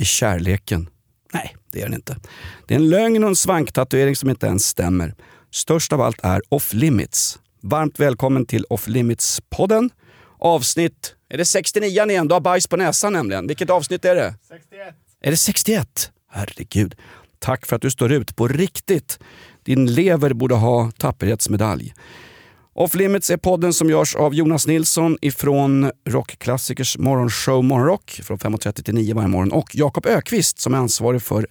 är kärleken. Nej, det är den inte. Det är en lögn och en svanktatuering som inte ens stämmer. Störst av allt är Off Limits. Varmt välkommen till Off Limits-podden. Avsnitt, är det 69 igen? Du har bajs på näsan nämligen. Vilket avsnitt är det? 61. Är det 61? Herregud. Tack för att du står ut på riktigt. Din lever borde ha tapperhetsmedalj. Off Limits är podden som görs av Jonas Nilsson ifrån rockklassikers morgonshow Morgonrock från 5.30 till 9 varje morgon och Jakob Ökvist som är ansvarig för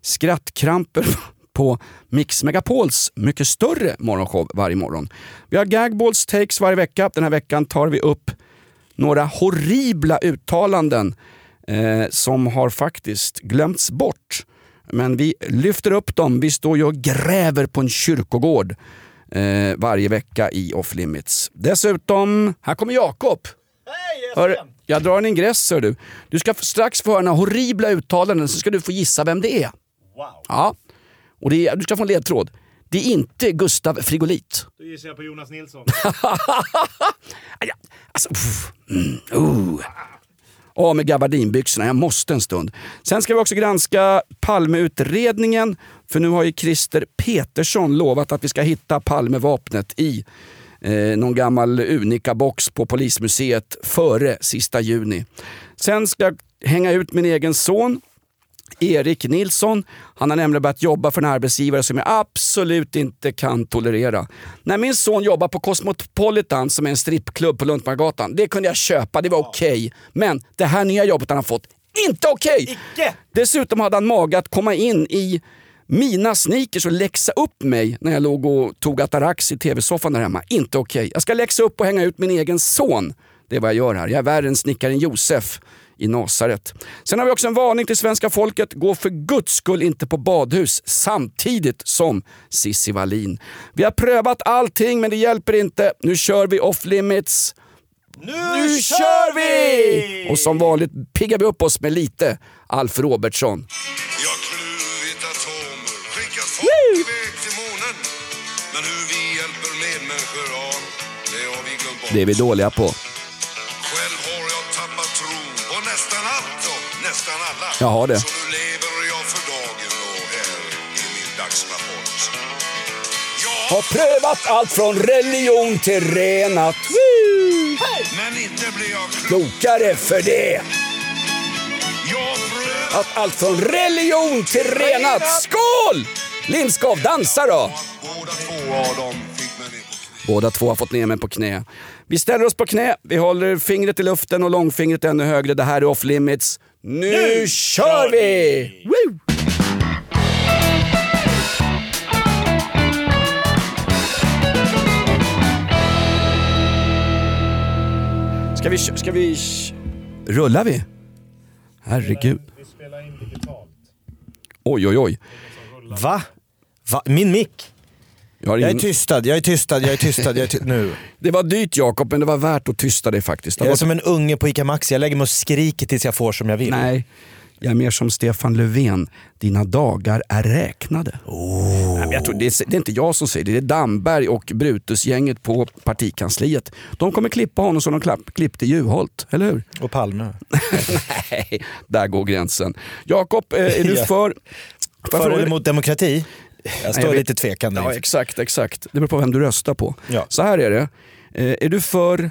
skrattkramper på Mix Megapols mycket större morgonshow varje morgon. Vi har gagballs takes varje vecka. Den här veckan tar vi upp några horribla uttalanden eh, som har faktiskt glömts bort. Men vi lyfter upp dem. Vi står ju och gräver på en kyrkogård eh, varje vecka i Off Limits. Dessutom, här kommer Jakob. Hej, Jag drar en ingress hör du. Du ska strax få höra några horribla uttalanden så ska du få gissa vem det är. Wow. Ja. Och det är, du ska få en ledtråd. Det är inte Gustav Frigolit. Då gissar jag på Jonas Nilsson. Alltså, pff, mm, oh. Av med gabardinbyxorna, jag måste en stund. Sen ska vi också granska Palmeutredningen. För nu har ju Christer Petersson lovat att vi ska hitta Palmevapnet i eh, någon gammal Unica-box på Polismuseet före sista juni. Sen ska jag hänga ut min egen son Erik Nilsson. Han har nämligen börjat jobba för en arbetsgivare som jag absolut inte kan tolerera. När min son jobbar på Cosmopolitan som är en strippklubb på Luntmargatan, det kunde jag köpa, det var okej. Okay. Men det här nya jobbet han har fått, inte okej! Okay. Dessutom hade han mage att komma in i mina sneakers och läxa upp mig när jag låg och tog Atarax i tv-soffan där hemma. Inte okej. Okay. Jag ska läxa upp och hänga ut min egen son. Det är vad jag gör här. Jag är värre än snickaren Josef i Nasaret. Sen har vi också en varning till svenska folket. Gå för guds skull inte på badhus samtidigt som Cissi Wallin. Vi har prövat allting men det hjälper inte. Nu kör vi off limits. Nu, nu kör vi! Och som vanligt piggar vi upp oss med lite Alf Robertsson. Jag har kluvit atomer, skickat folk iväg till månen. Men hur vi hjälper medmänniskor, ja, det har vi glömt bort. Det är vi dåliga på. Jag har det. Så nu lever jag för dagen och här är min dagsrapport. Jag Har prövat allt från religion till renat. Woo! men inte blir jag klok. Klokare för det. Att allt från religion till renat. Skål! Lindskov, dansa då! Båda två har fått ner mig på knä. Vi ställer oss på knä, vi håller fingret i luften och långfingret ännu högre. Det här är off limits. Nu, kör vi! Woo! Ska vi... Ska vi... Rullar vi? Herregud. Vi spelar in digitalt. Oj, oj, oj. Va? Va? Min mick? Jag har Jag är ingen... tystad, jag är tystad, jag är tystad, jag är ty- nu. Det var dyrt Jakob, men det var värt att tysta dig faktiskt. Det Jag är var- som en unge på ICA Maxi, jag lägger mig och skriker tills jag får som jag vill. Nej, jag är mer som Stefan Löfven. Dina dagar är räknade. Nej, men jag tror, det, är, det är inte jag som säger det, det är Damberg och Brutusgänget på partikansliet. De kommer klippa honom som de klapp, klippte Juholt, eller hur? Och Palme. Nej, där går gränsen. Jakob, eh, är du för... För eller mot demokrati? Jag står jag lite tvekande. Ja, exakt, exakt. Det beror på vem du röstar på. Ja. Så här är det. Eh, är du för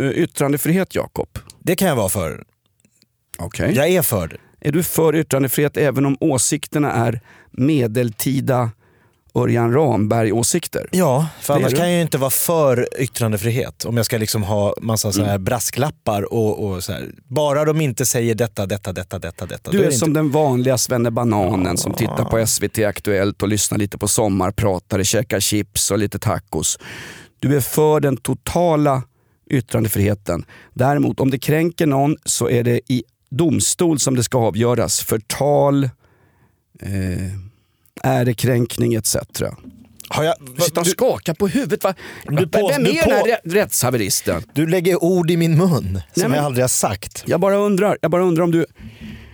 eh, yttrandefrihet, Jakob? Det kan jag vara för. Okej. Jag är för det. Är du för yttrandefrihet även om åsikterna är medeltida Örjan Ramberg-åsikter? Ja, för är annars kan jag ju inte vara för yttrandefrihet. Om jag ska liksom ha massa så Mm. här brasklappar och, och så här. Bara de inte säger detta, detta, detta, detta, detta. Du är, det som inte... den vanliga Svenne Bananen som tittar på SVT Aktuellt och lyssnar lite på sommarpratare, käkar chips och lite tacos. Du är för den totala yttrandefriheten. Däremot om det kränker någon så är det i domstol som det ska avgöras. Förtal, eh, ärekränkning etc. Har jag, Sitta och du, skaka på huvudet. Va? Du på- Vem du är den här på- rä- rättshaveristen? du lägger ord i min mun som men- jag aldrig har sagt. Jag bara undrar, jag bara undrar om du...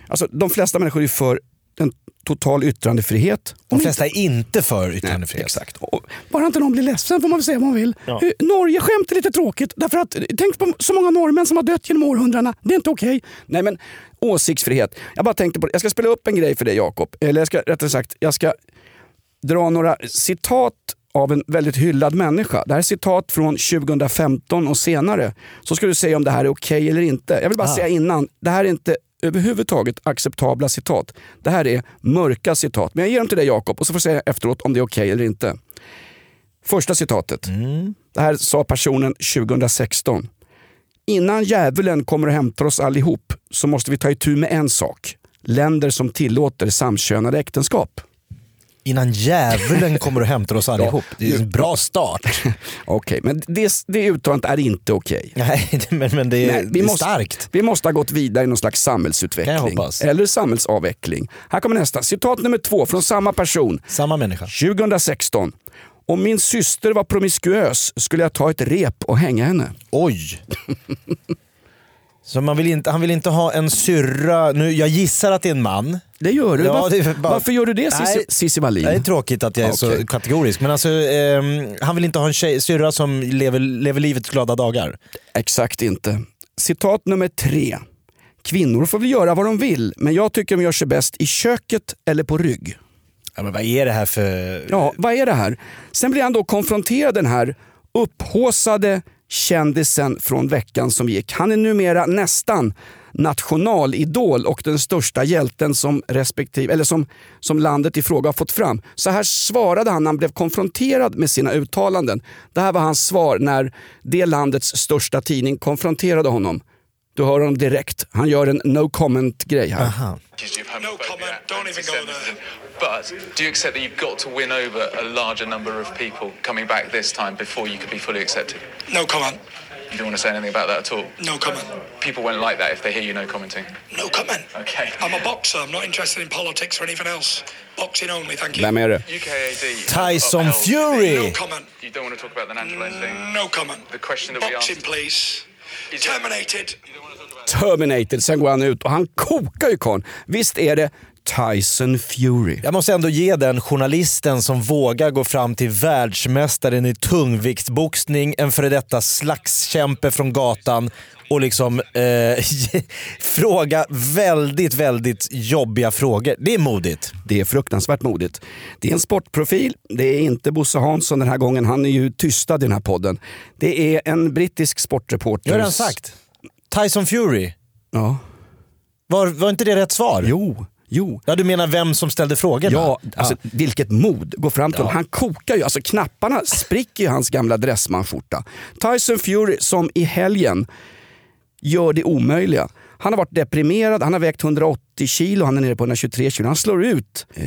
Alltså, de flesta människor är för en total yttrandefrihet. De flesta är inte för Nej, yttrandefrihet. exakt. Och bara inte någon blir ledsen får man väl säga vad man vill. Ja. Norge skämt är lite tråkigt. Därför att, tänk på så många norrmän som har dött genom århundradena. Det är inte okej. Nej men åsiktsfrihet. Jag bara tänkte på det. Jag ska spela upp en grej för dig Jakob. Eller jag ska rättare sagt, jag ska dra några citat av en väldigt hyllad människa. Det här är citat från 2015 och senare. Så ska du säga om det här är okej eller inte. Jag vill bara Ah. säga innan, det här är inte överhuvudtaget acceptabla citat. Det här är mörka citat. Men jag ger dem till dig Jakob och så får du säga efteråt om det är okej eller inte. Första citatet. Det här sa personen 2016. Innan djävulen kommer och hämtar oss allihop så måste vi ta itu med en sak. Länder som tillåter samkönade äktenskap. Innan djävulen kommer och hämtar oss allihop. Det är en bra start. Okej, men det, det uttalandet är inte okej. Nej, men, men det är, Nej, det är måste, starkt. vi måste ha gått vidare i någon slags samhällsutveckling. Eller samhällsavveckling. Här kommer nästa. Citat nummer två från samma person. Samma människa. 2016. Om min syster var promiskuös skulle jag ta ett rep och hänga henne. Oj! Så man vill inte, han vill inte ha en syrra, nu, jag gissar att det är en man. Det gör du. Ja, varför, bara- varför gör du det Cissi- Cissi Wallin? Det är tråkigt att jag är Okej. så kategorisk men alltså, ehm, han vill inte ha en tjej, syrra som lever, lever livets glada dagar. Exakt inte. Citat nummer tre. Kvinnor får väl göra vad de vill, men jag tycker de gör sig bäst i köket eller på rygg. Ja, men vad är det här för... Ja, vad är det här? Sen blir han då konfronterad den här upphåsade kändisen från veckan som gick. Han är numera nästan nationalidol och den största hjälten som, respektive, eller som, som landet i fråga har fått fram. Så här svarade han när han blev konfronterad med sina uttalanden. Det här var hans svar när det landets största tidning konfronterade honom. Du hör honom direkt. Han gör en no comment-grej här. No comment, don't even go there. But do you accept that you've got to win over a larger number of people coming back this time before you could be fully accepted? No comment, You don't want to say anything about that at all? no comment, People won't like that if they hear you no commenting. no comment. Okay. I'm a boxer, I'm not interested in politics or anything else. Boxing only, thank you. Vem är det? UKAD. Tyson upheld- Fury! No comment, You don't want to talk about the naturalised thing? no comment. The question that we Boxing, asked. please. Is it- Terminated. Terminated, sen går han ut och han kokar ju karln. Visst är det Tyson Fury? Jag måste ändå ge den journalisten som vågar gå fram till världsmästaren i tungviktsboxning, en före detta slagskämpe från gatan och liksom eh, fråga väldigt, väldigt jobbiga frågor. Det är modigt. Det är fruktansvärt modigt. Det är en sportprofil. Det är inte Bosse Hansson den här gången. Han är ju tystad i den här podden. Det är en brittisk sportreporter. Jag har redan sagt. Tyson Fury. Ja. Var, var inte det rätt svar? Jo, jo. Ja, du menar vem som ställde frågorna? Ja, alltså, vilket mod. Gå fram till honom. Han kokar ju. Alltså, knapparna spricker ju hans gamla dressmanskjorta. Tyson Fury som i helgen gör det omöjliga. Han har varit deprimerad, han har vägt 180 kilo, han är nere på 123 kilo. Han slår ut eh,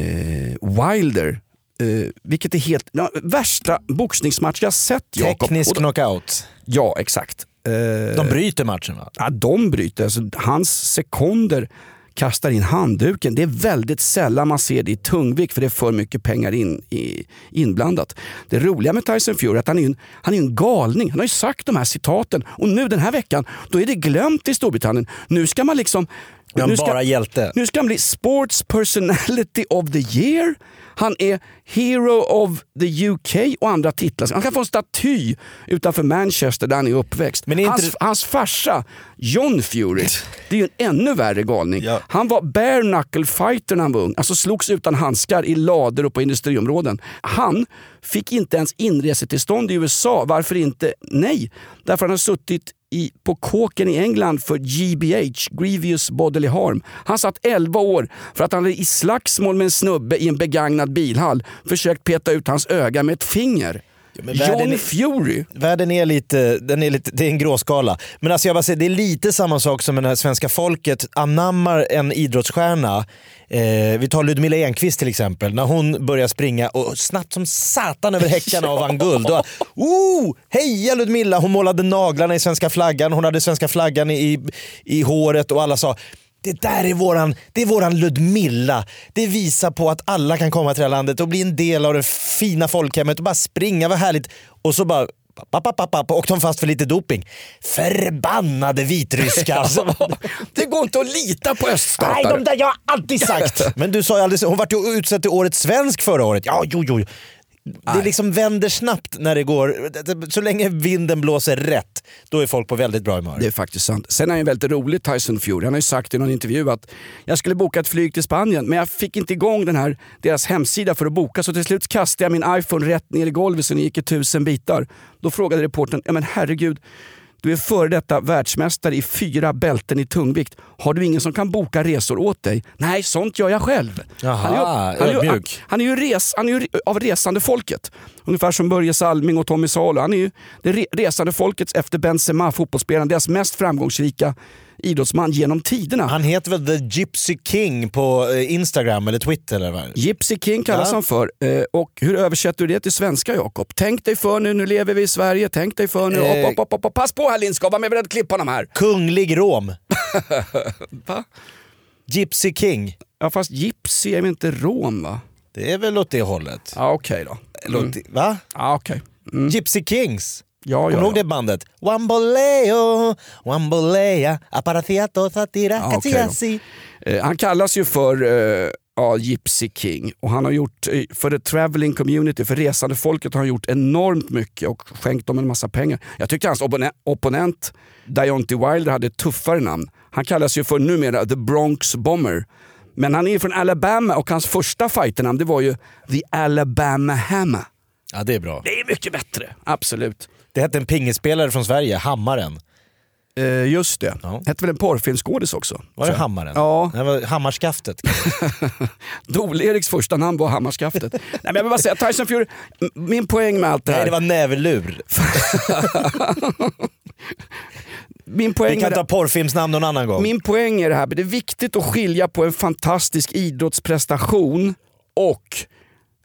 Wilder. Eh, vilket är helt... Ja, värsta boxningsmatch jag sett Jakob. Teknisk knockout. Ja, exakt. Eh, De bryter matchen va? Ja, de bryter. Alltså, hans sekunder kastar in handduken. Det är väldigt sällan man ser det i tungvikt för det är för mycket pengar in, i, inblandat. Det roliga med Tyson Fury är att han är, en, han är en galning. Han har ju sagt de här citaten och nu den här veckan då är det glömt i Storbritannien. Nu ska man liksom... Nu ska, bara hjälte. nu ska han bli Sports Personality of the Year. Han är Hero of the UK och andra titlar. Han kan få en staty utanför Manchester där han är uppväxt. Men är hans, det- hans farsa, John Fury, det är ju en ännu värre galning. Ja. Han var bare knuckle fighter när han var ung. Alltså slogs utan handskar i lader och på industriområden. Han fick inte ens inresetillstånd i USA. Varför inte? Nej, därför han har suttit i, på kåken i England för GBH, Grievous Bodily Harm. Han satt 11 år för att han i slagsmål med en snubbe i en begagnad bilhall försökt peta ut hans öga med ett finger men världen John är- Fury. Världen är lite, den är lite, det är en gråskala. Men alltså jag bara säger, det är lite samma sak som när svenska folket anammar en idrottsstjärna. Eh, vi tar Ludmilla Enqvist till exempel. När hon börjar springa och snabbt som satan över häckarna och vann guld. Då, oh, heja Ludmilla! Hon målade naglarna i svenska flaggan, hon hade svenska flaggan i, i håret och alla sa Det där är våran, det är våran Ludmilla. Det visar på att alla kan komma till det här landet och bli en del av det fina folkhemmet och bara springa, vad härligt. Och så bara Papp, papp, papp, åkte de fast för lite doping. Förbannade vitryskar! Alltså, Det går inte att lita på Nej, öststatare. de där jag har alltid sagt. Men du sa ju aldrig, hon vart ju utsedd till årets svensk förra året. Ja, jo, jo. Det liksom vänder snabbt när det går, så länge vinden blåser rätt, då är folk på väldigt bra humör. Det är faktiskt sant. Sen är han ju väldigt rolig Tyson Fury. Han har ju sagt i någon intervju att jag skulle boka ett flyg till Spanien men jag fick inte igång den här, deras hemsida för att boka så till slut kastade jag min iPhone rätt ner i golvet så den gick i tusen bitar. Då frågade reportern, ja men herregud, du är före detta världsmästare i fyra bälten i tungvikt. Har du ingen som kan boka resor åt dig? Nej, sånt gör jag själv. Jaha, han, är ju, han, är ju, han, är ju, res, han är ju av resande folket. Ungefär som Börje Salming och Tommy Salo. Han är ju det re, resande folkets efter Benzema, fotbollsspelaren, deras mest framgångsrika idrottsman genom tiderna. Han heter väl The Gypsy King på eh, Instagram eller Twitter eller vad? Gypsy King kallas Ja. han för. Eh, och hur översätter du det till svenska Jakob? Tänk dig för nu, nu lever vi i Sverige. Tänk dig för nu. Eh. Hopp, hopp, hopp. Pass på här Lindskov, var med beredd att klippa honom här. Kunglig Rom. Va? Gypsy King. Ja fast Gypsy är väl inte rom va? Det är väl åt det hållet. Ja okej då. Eller åt det- Va? Ja okej. Gypsy Kings. Ja, Kommer ja, du ihåg ja. det bandet? Wamboleo, wambolea, aparaciato satira Ja, okej casiasi. Eh, han kallas ju för eh, ja, Gypsy King och han har gjort, eh, för the traveling community, för resande folket har han gjort enormt mycket och skänkt dem en massa pengar. Jag tyckte hans opponent, Deontay Wilder hade ett tuffare namn. Han kallas ju för numera The Bronx Bomber. Men han är från Alabama och hans första fighternamn det var ju The Alabama Hammer. Ja, det är bra. Det är mycket bättre, absolut. Det hette en pingisspelare från Sverige, Hammaren. Eh, just det. Ja. Hette väl en porrfilmskådis också? Var det. Hammaren? Ja. Det var Hammarskaftet. Dole-Eriks första namn var Hammarskaftet. Nej, men jag vill bara säga, Tyson Fury, min poäng med allt det här. Nej, det var näverlur. min, poäng Vi kan ta det, porrfilmsnamn någon annan gång. min poäng är det här, det är viktigt att skilja på en fantastisk idrottsprestation och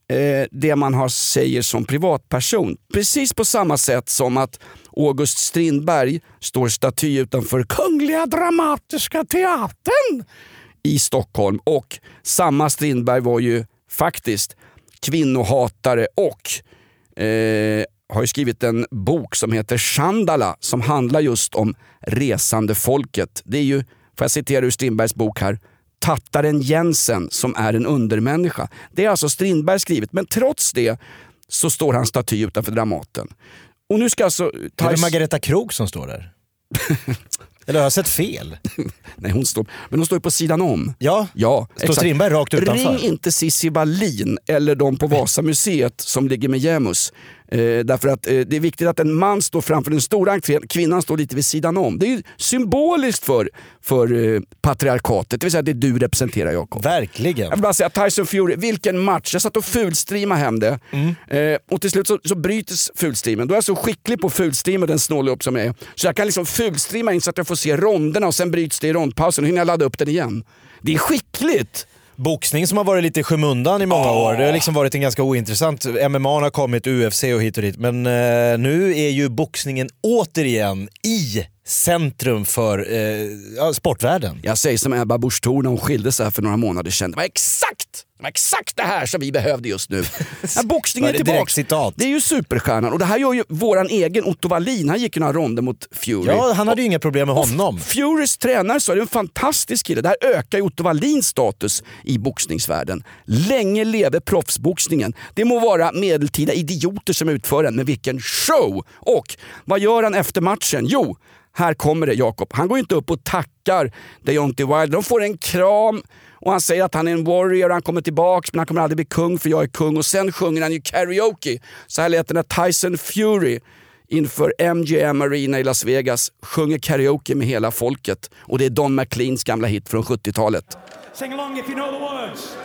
eh, det man har, säger som privatperson. Precis på samma sätt som att August Strindberg står staty utanför Kungliga Dramatiska Teatern i Stockholm. Och samma Strindberg var ju faktiskt kvinnohatare och eh, har ju skrivit en bok som heter Chandala som handlar just om resande folket. Det är ju, får jag citera ur Strindbergs bok här, tattaren Jensen som är en undermänniska. Det är alltså Strindberg skrivit, men trots det så står han staty utanför Dramaten. Och nu ska alltså... Det är Thais- Margareta Krok som står där? Eller har jag sett fel? Nej, hon står, men hon står ju på sidan om. Ja, Ja, står Strindberg rakt utanför? Ring inte Cissi Wallin eller de på Vasamuseet som ligger med Jämus. Eh, därför att eh, det är viktigt att en man står framför den stora entrén, kvinnan står lite vid sidan om. Det är ju symboliskt för, för eh, patriarkatet, det vill säga det du representerar Jakob. Verkligen. Jag vill bara säga Tyson Fury, vilken match. Jag satt och fulstreamade hem det. Mm. Eh, och till slut så, så bryts fulstreamen. Då är jag så skicklig på fulstreama, den snåla upp som jag är. Så jag kan liksom fulstreama in så att jag får se ronderna och sen bryts det i rondpausen och hinner jag ladda upp den igen. Det är skickligt! Boxning som har varit lite i skymundan i många år. Det har liksom varit en ganska ointressant. MMA har kommit, UFC och hit och dit. Men eh, nu är ju boxningen återigen i centrum för eh, sportvärlden. Jag säger som Ebba Busch Thor när hon skilde sig här för några månader sedan. Det var exakt, det var exakt det här som vi behövde just nu. Ja, boxningen är det tillbaka. citat? Det är ju superstjärnan och det här gör ju våran egen Otto Wallin. Han gick ju några ronder mot Fury. Ja, han hade ju inga problem med honom. Furys tränare är det en fantastisk kille. Det här ökar ju Otto Wallins status i boxningsvärlden. Länge leve proffsboxningen. Det må vara medeltida idioter som utför den, men vilken show! Och vad gör han efter matchen? Jo, här kommer det Jakob. Han går inte upp och tackar Deontay Wilder. De får en kram och han säger att han är en warrior, han kommer tillbaks men han kommer aldrig bli kung för jag är kung. Och sen sjunger han ju karaoke. Så här lät det när Tyson Fury inför MGM Arena i Las Vegas sjunger karaoke med hela folket. Och det är Don McLeans gamla hit från 70-talet. Sing along if you know the words.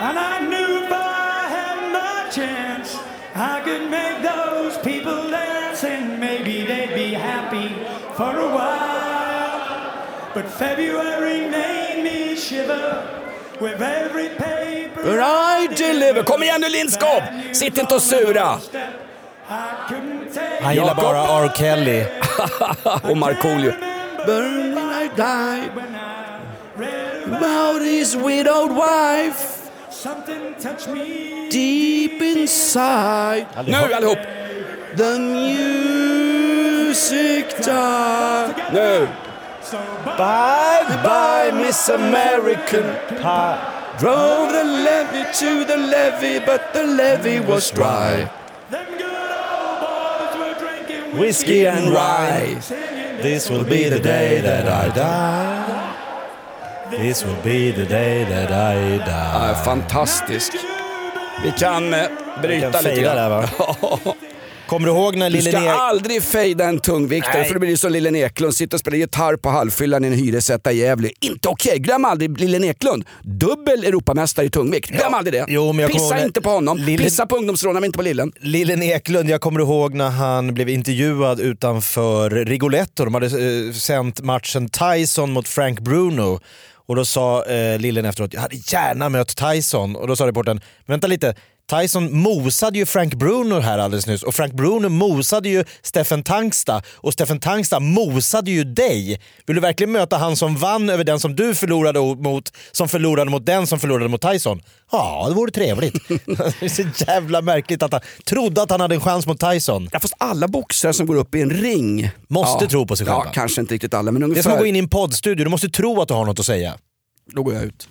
And I knew if I had my chance, I could make those people dance and maybe they'd be happy for a while. But February made me shiver But I deliver. Kom igen nu Lindskov! Sitt inte och sura! Han gillar bara R. Kelly. och Markoolio. I die. About his widowed wife deep inside. Nu allihop! The music died. Nu! Bye bye Miss American Pie. Drove the levy to the levee but the levee was dry. Them good old boys were drinking Whiskey and rye. This will be the day that I die. This will be the day that I die. Ja, fantastisk. Vi kan eh, bryta kan lite fejda där, va? Kommer du ihåg när Du Lille ska Nek... aldrig fejda en tungviktare Nej. för det blir som Lille Eklund, sitter och spelar gitarr på halvfyllan i en hyresetta i Gävle. Inte okej, glöm aldrig Lille Eklund. Dubbel Europamästare i tungvikt, glöm aldrig det. Jo, men jag Pissa ihåg inte på honom, Lille- pissa på ungdomsrånarna men inte på Lillen. Lillen Eklund, jag kommer ihåg när han blev intervjuad utanför Rigoletto. De hade eh, sänt matchen Tyson mot Frank Bruno. Och då sa eh, Lillen efteråt, jag hade gärna mött Tyson. Och då sa reportern, vänta lite, Tyson mosade ju Frank Bruno här alldeles nyss och Frank Bruno mosade ju Steffen Tangsta och Steffen Tangsta mosade ju dig. Vill du verkligen möta han som vann över den som du förlorade mot, som förlorade mot den som förlorade mot Tyson? Ja, det vore trevligt. det är så jävla märkligt att han trodde att han hade en chans mot Tyson. Ja, fast alla boxare som går upp i en ring Måste ja, tro på sig själva. Ja, kanske inte riktigt alla men Det är ungefär. som att gå in i en poddstudio, du måste tro att du har något att säga. Då går jag ut.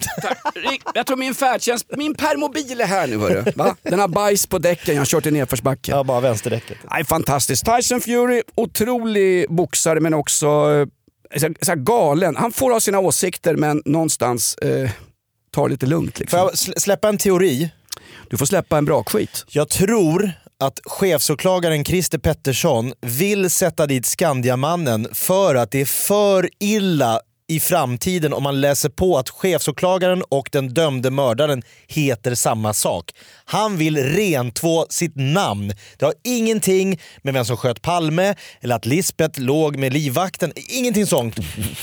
Jag tror min färdtjänst, min permobil är här nu hörru. Va? Den har bajs på däcken, jag har kört i nedförsbacke. Ja, bara vänsterdäcket. Nej, fantastiskt. Tyson Fury, otrolig boxare men också eh, så, så galen. Han får ha sina åsikter men någonstans eh, tar det lite lugnt. Får Liksom. jag sl- släppa en teori? Du får släppa en bra skit. Jag tror att chefsåklagaren Christer Pettersson vill sätta dit Skandiamannen för att det är för illa i framtiden om man läser på att chefsåklagaren och den dömde mördaren heter samma sak. Han vill rentvå sitt namn. Det har ingenting med vem som sköt Palme eller att Lisbeth låg med livvakten. Ingenting sånt.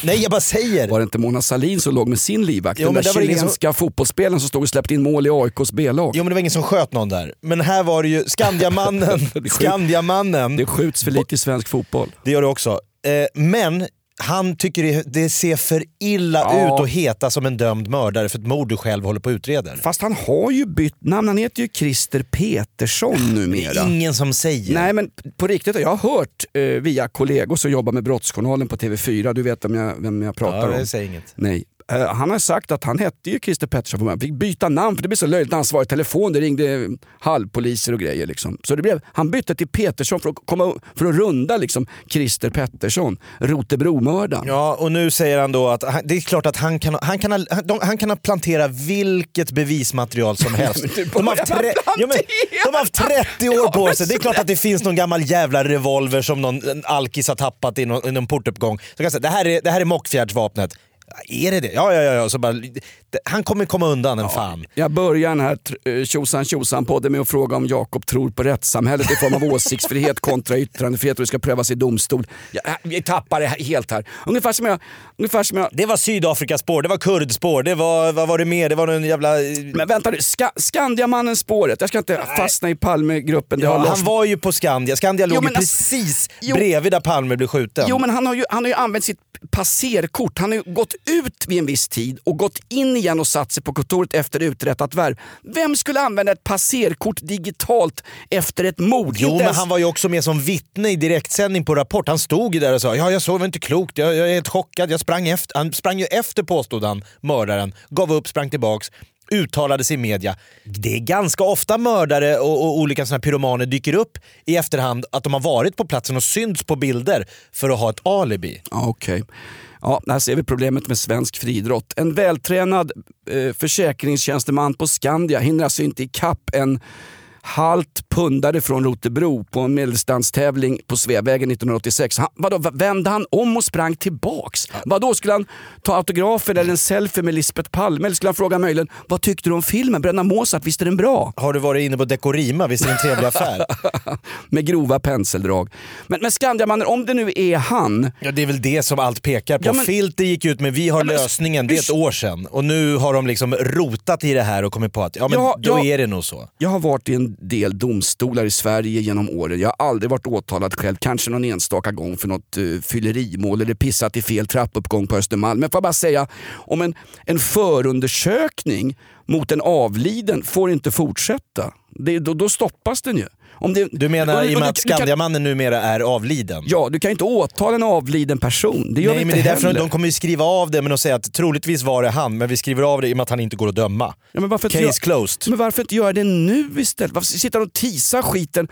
Nej, jag bara säger. Var det inte Mona Sahlin som låg med sin livvakt? Jo, Den där det chilenska fotbollsspelaren som stod och släppte in mål i AIKs B-lag. Jo men det var ingen som sköt någon där. Men här var det ju Skandiamannen. Det. Skandiamannen. Det skjuts för lite i svensk fotboll. Det gör det också. Eh, men han tycker det, det ser för illa Ja. ut att heta som en dömd mördare för ett mord du själv håller på och utreder. Fast han har ju bytt namn, han heter ju Christer Petersson numera. Ingen som säger. Nej men på riktigt, jag har hört eh, via kollegor som jobbar med Brottsjournalen på TV4, du vet vem jag, vem jag pratar ja, om. det. Nej. Eh, Han har sagt att han hette ju Christer Pettersson från. Fick byta namn för det blev så löjligt när han svarade i telefon. Det ringde halvpoliser och grejer. Liksom. Så det blev, han bytte till Petersson för att, komma, för att runda liksom, Christer Pettersson, Rotebromördaren. Ja, och nu säger han då att han, det är klart att han kan, ha- han kan, ha, han, de, han kan ha plantera vilket bevismaterial som helst. De, har haft tre, ja, men, de har haft 30 år på sig. Det är klart att det finns någon gammal jävla revolver som någon alkis har tappat i någon, i någon portuppgång. Så kan säga, det här är, det här är Mockfjärdsvapnet. Är det det? Ja, ja, ja. ja. Så bara, han kommer komma undan en fan. Jag börjar den här eh, tjosan tjosan podden med att fråga om Jakob tror på rättssamhället i form av åsiktsfrihet kontra yttrandefrihet och det ska prövas i domstol. Jag, vi tappar det helt här. Ungefär som jag... Ungefär som jag Det var Sydafrikaspår, det var kurdspår, det var, vad var det mer? Det var någon jävla... men vänta nu, Ska, Skandiamannen-spåret. Jag ska inte fastna i Palmegruppen. Ja, han var ju på Skandia. Skandia låg ju men alltså- precis jo. bredvid där Palme blev skjuten. Jo men han har, ju, han har ju använt sitt passerkort. Han har ju gått ut vid en viss tid och gått in igen och satt sig på kontoret efter uträttat värv. Vem skulle använda ett passerkort digitalt efter ett mord? Jo, Inte men ens- han var ju också med som vittne i direktsändning på Rapport. Han stod ju där och sa ja, jag sov inte klokt, jag, jag är helt chockad, jag sprang efter. Han sprang ju efter påstod han, mördaren, gav upp, sprang tillbaks uttalade sig i media. Det är ganska ofta mördare och, och olika såna pyromaner dyker upp i efterhand att de har varit på platsen och synts på bilder för att ha ett alibi. Okej. Ja, här ser vi problemet med svensk friidrott. En vältränad eh, försäkringstjänsteman på Skandia hinner alltså inte ikapp en halt pundare från Rotebro på en medeldistanstävling på Sveavägen 1986. Han, vadå, vände han om och sprang tillbaks? Vadå, skulle han ta autografer eller en selfie med Lisbeth Palme? Eller skulle han fråga möjligen, vad tyckte du om filmen? Bröderna Mozart, visst är den bra? Har du varit inne på Dekorima? Visst är det en trevlig affär? med grova penseldrag. Men, men Skandiamannen, om det nu är han, Ja, det är väl det som allt pekar på. Ja, men- Filter gick ut med vi har men- lösningen, det är ett år sedan. Och nu har de liksom rotat i det här och kommit på att ja, men Ja, då ja. är det nog så. Jag har varit i en del domstolar i Sverige genom åren. Jag har aldrig varit åtalad själv, kanske någon enstaka gång för något uh, fyllerimål eller pissat i fel trappuppgång på Östermalm. Men får jag bara säga, om en, en förundersökning mot en avliden får inte fortsätta. Det, då, då stoppas den ju. Om det, Du menar i och med att Skandiamannen numera är avliden? Ja, du kan ju inte åtala en avliden person. Det gör Nej vi men det inte är därför de kommer ju skriva av det men de säger att troligtvis var det han, men vi skriver av det i och med att han inte går att döma. Ja, men varför inte Case gör- closed. Men varför inte göra det nu istället? Varför sitta och tisa skiten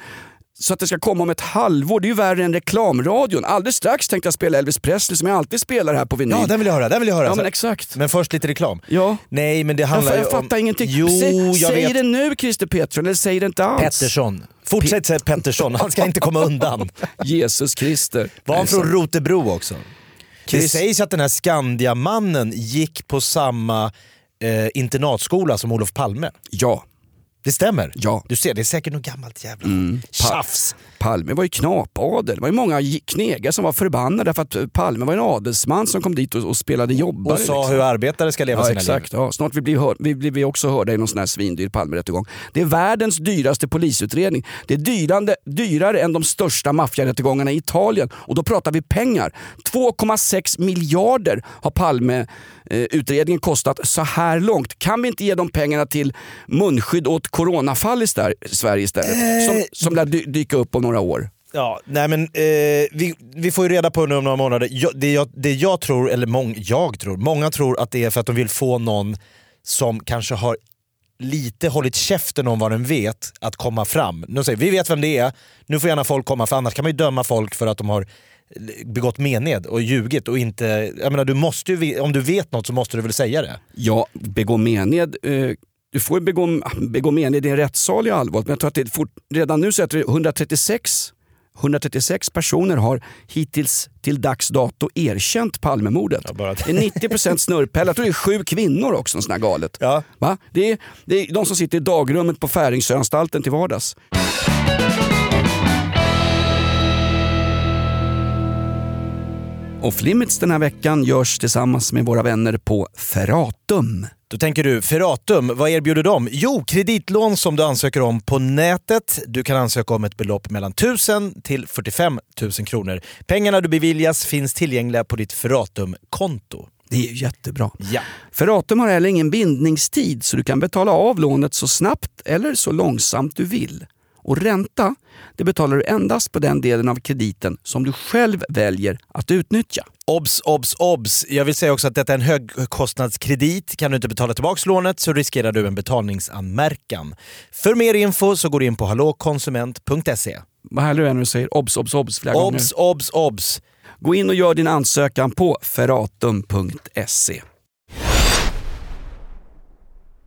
så att det ska komma om ett halvår? Det är ju värre än reklamradion. Alldeles strax tänkte jag spela Elvis Presley som jag alltid spelar här på vinyl. Ja, den vill jag höra. Den vill jag höra. Ja, men exakt. Men först lite reklam. Ja. Nej men det Jag, handlar jag, ju om... fattar ingenting. Jo, Säg, jag säg det nu Christer Pettersson, eller säg det inte alls. Pettersson. Fortsätt säga Pettersson, han ska inte komma undan. Jesus Christer. Var han från så- Rotebro också? Det Chris- sägs att den här Skandiamannen gick på samma eh, internatskola som Olof Palme. Ja. Det stämmer? Ja. Du ser, det är säkert något gammalt jävla Mm. Tjafs. Palme var ju knapadel. Det var ju många knegare som var förbannade för att Palme var en adelsman som kom dit och, och spelade jobbare. Och sa liksom. hur arbetare ska leva Ja, sina exakt. liv. Ja, snart vi blir, hör, vi blir vi också hörda i någon sån här svindyr Palmerättegång. Det är världens dyraste polisutredning. Det är dyrande, dyrare än de största maffiarättegångarna i Italien. Och då pratar vi pengar. 2,6 miljarder har Palme-utredningen kostat så här långt. Kan vi inte ge de pengarna till munskydd åt coronafall i Sverige istället? Som, som lär dy- dyka upp om några år. Ja, nej men eh, vi, vi får ju reda på nu om några månader. Jag, det, jag, det jag tror, eller mång, jag tror, många tror att det är för att de vill få någon som kanske har lite hållit käften om vad den vet att komma fram. De säger vi vet vem det är, nu får gärna folk komma för annars kan man ju döma folk för att de har begått mened och ljugit och inte... Jag menar, du måste ju, om du vet något så måste du väl säga det? Ja, begå mened. Eh, du får begå, begå mened i en rättssal i allvarligt, men jag tror att det fort, redan nu så är det 136 136 personer har hittills till dags dato erkänt Palmemordet. bara Det är 90% snurrpäll. Jag tror det är sju kvinnor också, sån här galet. Ja. Va? Det, är, det är de som sitter i dagrummet på Färingsöanstalten till vardags. Off Limits den här veckan görs tillsammans med våra vänner på Ferratum. Då tänker du, Ferratum, vad erbjuder de? Jo, kreditlån som du ansöker om på nätet. Du kan ansöka om ett belopp mellan 1000 till 45 000 kronor. Pengarna du beviljas finns tillgängliga på ditt Ferratum-konto. Det är ju jättebra. Ja. Ferratum har heller ingen bindningstid så du kan betala av lånet så snabbt eller så långsamt du vill. Och ränta, det betalar du endast på den delen av krediten som du själv väljer att utnyttja. Obs, obs, obs! Jag vill säga också att detta är en högkostnadskredit. Kan du inte betala tillbaka lånet så riskerar du en betalningsanmärkan. För mer info så går du in på hallåkonsument.se. Vad härligt det är när du säger obs, obs, obs flera gånger. Obs, obs, obs! Gå in och gör din ansökan på ferratum.se.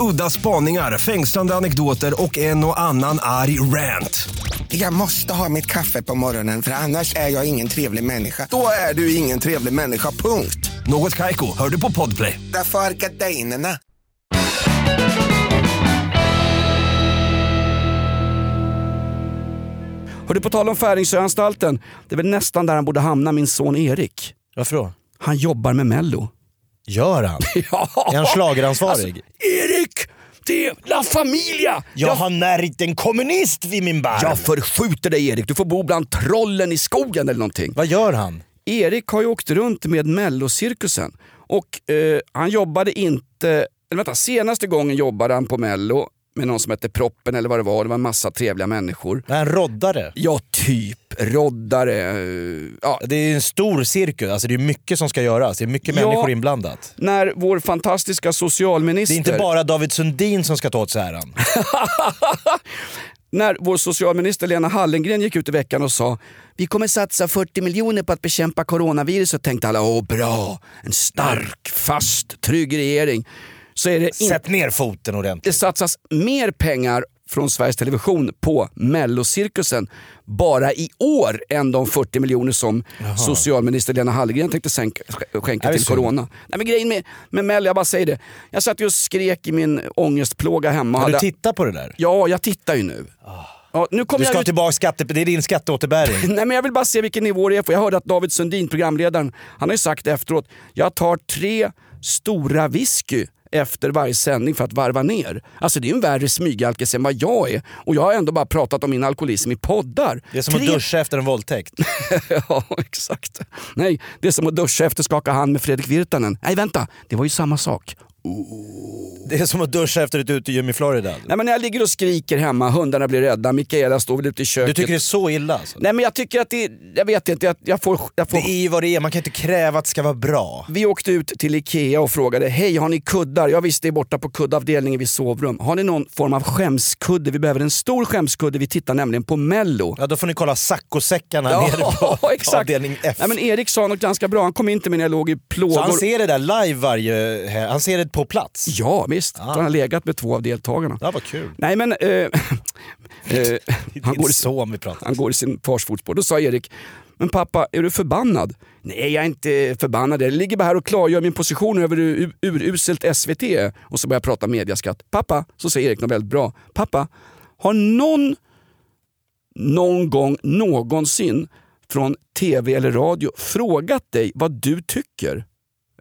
Udda spaningar, fängslande anekdoter och en och annan arg rant. Jag måste ha mitt kaffe på morgonen för annars är jag ingen trevlig människa. Då är du ingen trevlig människa, punkt. Något Kaiko, hör du på Podplay. Därför är gardinerna. Hörde på tal om Färingsöanstalten, det är väl nästan där han borde hamna, min son Erik. Varför då? Han jobbar med Mello. Gör han? ja. Är han schlageransvarig? Alltså, Erik! Det är La Familia! Jag har närit en kommunist vid min barm. Jag förskjuter dig Erik, du får bo bland trollen i skogen eller någonting. Vad gör han? Erik har ju åkt runt med Mellocirkusen och eh, han jobbade inte, eller vänta, senaste gången jobbade han på Mello med någon som hette Proppen eller vad det var. Det var en massa trevliga människor. Han roddare? Ja, typ. Roddare. Ja. Det är en stor cirkus, alltså det är mycket som ska göras. Det är mycket Ja. människor inblandat. När vår fantastiska socialminister... Det är inte bara David Sundin som ska ta åt sig äran. När vår socialminister Lena Hallengren gick ut i veckan och sa vi kommer satsa 40 miljoner på att bekämpa coronaviruset tänkte alla åh bra, en stark, fast, trygg regering. Så är det Sätt ner foten ordentligt. det satsas mer pengar från Sveriges Television på mellocirkusen bara i år än de 40 miljoner som socialminister Lena Hallengren tänkte sänka, skänka till corona. Nej, men grejen med, med Mello, jag bara säger det. Jag satt ju och skrek i min ångestplåga hemma. Har du hade- tittat på det där? Ja, jag tittar ju nu. Ja, nu Du jag ska ha ut- tillbaka skatte... Det är din skatteåterbäring. Nej men jag vill bara se vilken nivå det är på. Jag hörde att David Sundin, programledaren, han har ju sagt efteråt, jag tar tre stora whisky efter varje sändning för att varva ner. Alltså det är en värre smygalkis än vad jag är. Och jag har ändå bara pratat om min alkoholism i poddar. Det är som Tre- att duscha efter en våldtäkt. ja, exakt. Nej, det är som att duscha efter skaka hand med Fredrik Virtanen. Nej, vänta, det var ju samma sak. Det är som att duscha efter ett utegym i Florida. Nej, men när jag ligger och skriker hemma, hundarna blir rädda, Mikaela står väl ute i köket. Du tycker det är så illa alltså? Nej men jag tycker att det, jag vet inte, jag, jag får... Jag får... Det är ju vad det är, man kan inte kräva att det ska vara bra. Vi åkte ut till Ikea och frågade, hej har ni kuddar? Jag visste det är borta på kuddavdelningen vid sovrum. Har ni någon form av skämskudde? Vi behöver en stor skämskudde, vi tittar nämligen på mello. Ja, då får ni kolla saccosäckarna nere på Ja, exakt. avdelning F. Nej, men Erik sa något ganska bra, han kom in till mig när jag låg i plågor. Så han ser det där live varje helg? Han ser det på plats? Ja visst, han har legat med två av deltagarna. Ja, vad kul. Nej men, eh, eh, han, går i, son vi pratar han går i sin fars fotspår. Då sa Erik, men pappa är du förbannad? Nej jag är inte förbannad, jag ligger bara här och klargör min position över hur uruselt SVT är. Och så börjar jag prata mediaskatt. Pappa, så säger Erik något väldigt bra. Pappa, har någon någon gång någonsin från tv eller radio frågat dig vad du tycker?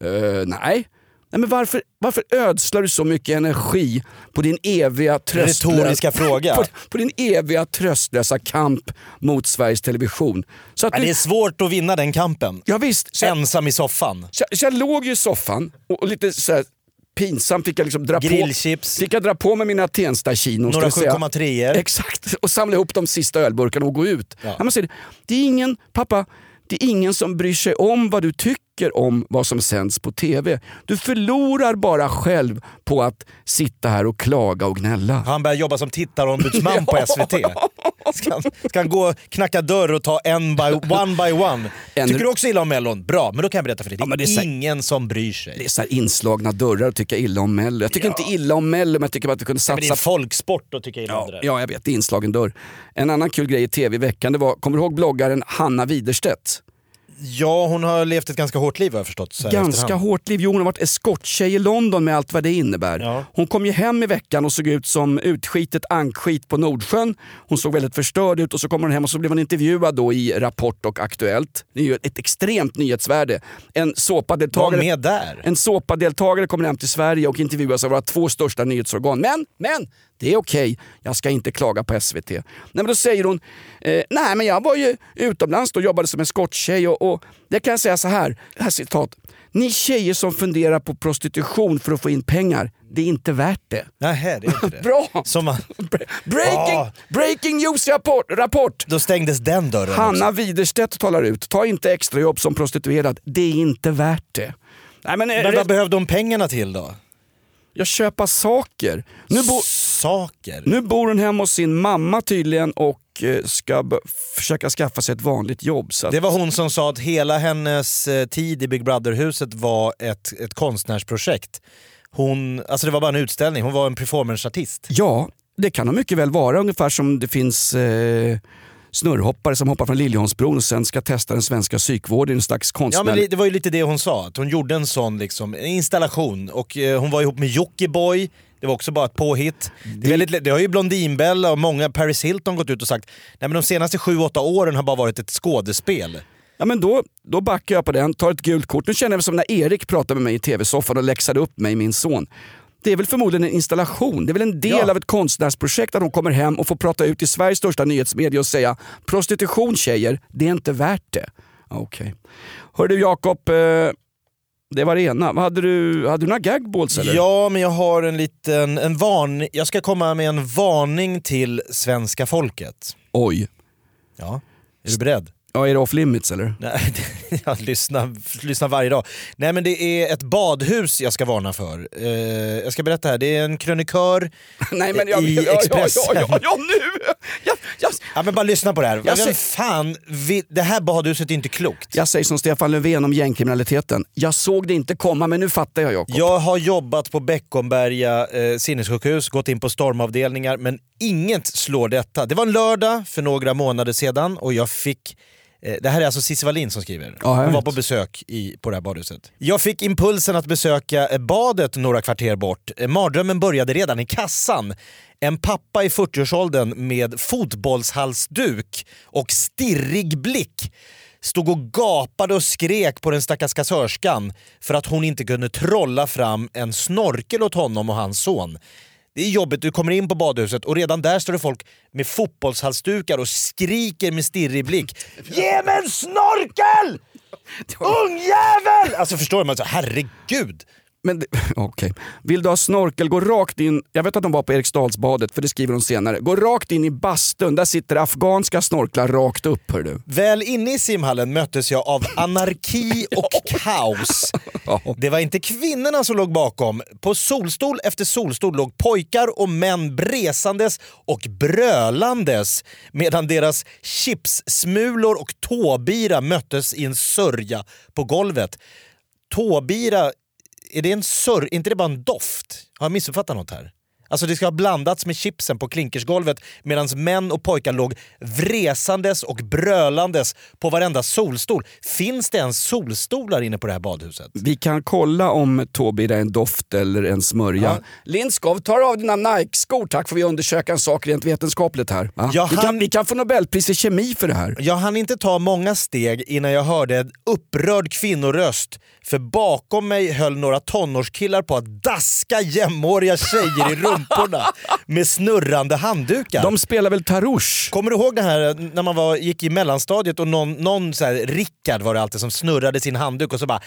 Eh, nej. Nej, men varför, varför ödslar du så mycket energi på din eviga tröstlösa, på, på din eviga tröstlösa kamp mot Sveriges Television? Så att Ja, du, det är svårt att vinna den kampen. ja, visst, så, Ensam i soffan. så, så jag låg ju i soffan och, och lite så här, pinsamt fick jag liksom dra på, fick jag dra på mig mina Tensta-chinon. ska Några vi säga. 7,3 Exakt, och samla ihop de sista ölburkarna och gå ut. Ja. Man säger, det är ingen, pappa, det är ingen som bryr sig om vad du tycker om vad som sänds på TV. Du förlorar bara själv på att sitta här och klaga och gnälla. Han börjar jobba som tittarombudsman på SVT. Ska han, ska han gå och knacka dörr och ta en by, one by one? En- Tycker du också illa om Mellon? Bra, men då kan jag berätta för dig. Det är, Ja, det är så- ingen som bryr sig. Det är så här inslagna dörrar att tycka illa om Mello. Jag tycker inte illa om Mello men jag tycker bara att vi kunde Men det är satsa folksport att tycka illa om det där. Ja, jag vet. Det är inslagen dörr. En annan kul grej i tv i veckan, det var, kommer du ihåg bloggaren Hanna Widerstedt? Ja, hon har levt ett ganska hårt liv har jag förstått. Ganska efterhand. hårt liv. Jo, hon har varit eskorttjej i London med allt vad det innebär. Ja. Hon kom ju hem i veckan och såg ut som utskitet ankskit på Nordsjön. Hon såg väldigt förstörd ut och så kommer hon hem och så blev hon intervjuad då i Rapport och Aktuellt. Det är ju ett extremt nyhetsvärde. En såpadeltagare med där. en såpadeltagare kommer hem till Sverige och intervjuas av våra två största nyhetsorgan. Men, men, det är okej. Jag ska inte klaga på SVT. Nej, men då säger hon, eh, nej men jag var ju utomlands och jobbade som eskorttjej och, och det kan jag säga så här, här citat. Ni tjejer som funderar på prostitution för att få in pengar, det är inte värt det. Nej, det är inte det. Bra! Man... Breaking, breaking news rapport! rapport. Då stängdes den dörren Hanna också. Widerstedt talar ut. Ta inte extrajobb som prostituerad. Det är inte värt det. Nej, men, Men vad behövde de pengarna till då? Jag köpa saker. Nu, bo, saker? nu bor hon hemma hos sin mamma tydligen och eh, ska försöka skaffa sig ett vanligt jobb. Så att, Det var hon som sa att hela hennes eh, tid i Big Brother-huset var ett, ett konstnärsprojekt. Hon, alltså det var bara en utställning, hon var en performanceartist. Ja, det kan de mycket väl vara. Ungefär som det finns eh, snurrhoppare som hoppar från Liljeholmsbron och sen ska testa den svenska psykvården i en slags Ja konstnär. men li- det var ju lite det hon sa, att hon gjorde en sån liksom, en installation och eh, hon var ihop med Jockiboi, det var också bara ett påhitt. Det, är väldigt, det har ju Blondinbella och många, Paris Hilton gått ut och sagt, nej men de senaste 7-8 åren har bara varit ett skådespel. Ja, men då, då backar jag på den, tar ett gult kort. Nu känner jag mig som när Erik pratade med mig i tv-soffan och läxade upp mig, min son. Det är väl förmodligen en installation. Det är väl en del Ja. av ett konstnärsprojekt att de kommer hem och får prata ut i Sveriges största nyhetsmedia och säga prostitution tjejer, det är inte värt det. Okej. Hör du Jakob, eh, det var det ena. Hade du, hade du några gagballs eller? Ja, men jag har en liten en varning. Jag ska komma med en varning till svenska folket. Oj. Ja, är du beredd? Ja, är det off limits eller? Nej, jag lyssnar, lyssnar varje dag. Nej men det är ett badhus jag ska varna för. Eh, jag ska berätta här, det är en krönikör Nej, men jag- i ja, ja, Expressen. ja, ja, ja, nu! Ja, ja. Ja men bara lyssna på det här. Jag Vem fan, vill, det här badhuset är inte klokt. Jag säger som Stefan Löfven om gängkriminaliteten. Jag såg det inte komma men nu fattar jag Jakob. Jag har jobbat på Beckomberga eh, sinnessjukhus, gått in på stormavdelningar, men inget slår detta. Det var en lördag för några månader sedan och jag fick eh, det här är alltså Cissi Wallin som skriver. Ja, Hon var på besök i, på det här badhuset. Jag fick impulsen att besöka eh, badet några kvarter bort. Eh, Mardrömmen började redan i kassan. En pappa i 40-årsåldern med fotbollshalsduk och stirrig blick stod och gapade och skrek på den stackars kassörskan för att hon inte kunde trolla fram en snorkel åt honom och hans son. Det är jobbigt, du kommer in på badhuset och redan där står det folk med fotbollshalsdukar och skriker med stirrig blick. Ge mig en snorkel! Ungjävel! Alltså förstår du? Man herregud. Men okej. Vill du ha snorkel, gå rakt in. Jag vet att de var på Eriksdalsbadet, för det skriver de senare. Gå rakt in i bastun, där sitter afghanska snorklar rakt upp. Hör du. Väl inne i simhallen möttes jag av anarki och kaos. Det var inte kvinnorna som låg bakom. På solstol efter solstol låg pojkar och män bresandes och brölandes medan deras chipssmulor och tåbira möttes i en sörja på golvet. Tåbira, är det en sörja? inte det bara en doft? Har jag missuppfattat något här? Alltså det ska ha blandats med chipsen på klinkersgolvet medan män och pojkar låg vresandes och brölandes på varenda solstol. Finns det ens solstolar inne på det här badhuset? Vi kan kolla om Tobira är en doft eller en smörja. Lindskov, tar av dina Nike-skor tack, får vi undersöka en sak rent vetenskapligt här. va? Jag vi, kan, vi kan få Nobelpris i kemi för det här. Jag hann inte ta många steg innan jag hörde en upprörd kvinnoröst för bakom mig höll några tonårskillar på att daska jämnåriga tjejer i rumporna med snurrande handdukar. De spelar väl tarouche? Kommer du ihåg det här när man var, gick i mellanstadiet och någon, någon så här, Rickard var det alltid som snurrade sin handduk och så bara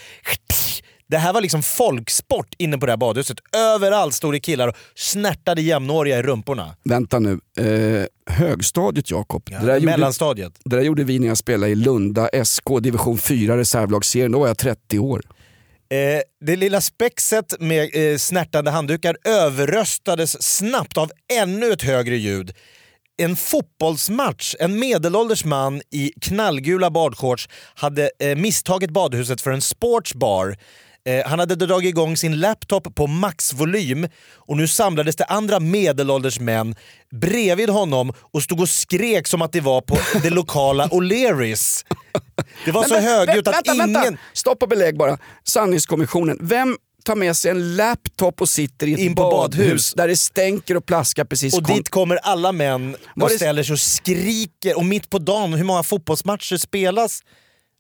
det här var liksom folksport inne på det här badhuset. Överallt stod det killar och snärtade jämnåriga i rumporna. Vänta nu. Eh, högstadiet Jakob. det, där gjorde, mellanstadiet. det där gjorde vi när jag spelade i Lunda SK division 4 reservlagsserien. Då var jag 30 år. Eh, det lilla spexet med eh, snärtande handdukar överröstades snabbt av ännu ett högre ljud. En fotbollsmatch, en medelålders man i knallgula badshorts hade eh, misstagit badhuset för en sportsbar. Eh, han hade dragit igång sin laptop på maxvolym och nu samlades det andra medelålders män bredvid honom och stod och skrek som att det var på det lokala O'Learys. Det var så Men vä- högljutt att vänta, ingen... Vänta. Stopp och belägg bara. Sanningskommissionen. Vem tar med sig en laptop och sitter i ett In på badhus, badhus. där det stänker och plaskar precis Och dit kommer alla män och det- ställer sig och skriker. Och mitt på dagen, hur många fotbollsmatcher spelas?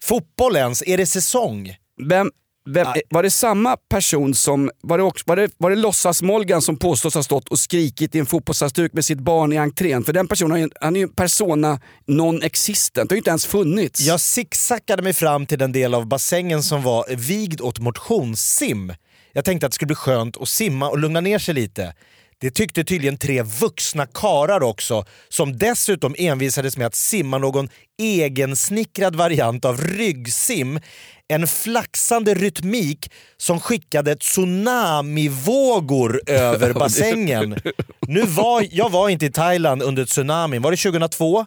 Fotboll ens? Är det säsong? Vem, vem, var det samma person som, var det, också, var det, var det låtsas-Molgan som påstås ha stått och skrikit i en fotbollshalsduk med sitt barn i entrén? För den personen han är ju en persona non-existent, det har ju inte ens funnits. Jag zigzackade mig fram till den del av bassängen som var vigd åt motionssim. Jag tänkte att det skulle bli skönt att simma och lugna ner sig lite. Det tyckte tydligen tre vuxna karar också, som dessutom envisades med att simma någon egensnickrad variant av ryggsim. En flaxande rytmik som skickade tsunamivågor över bassängen. Nu var, jag var inte i Thailand under tsunamin, var det 2002?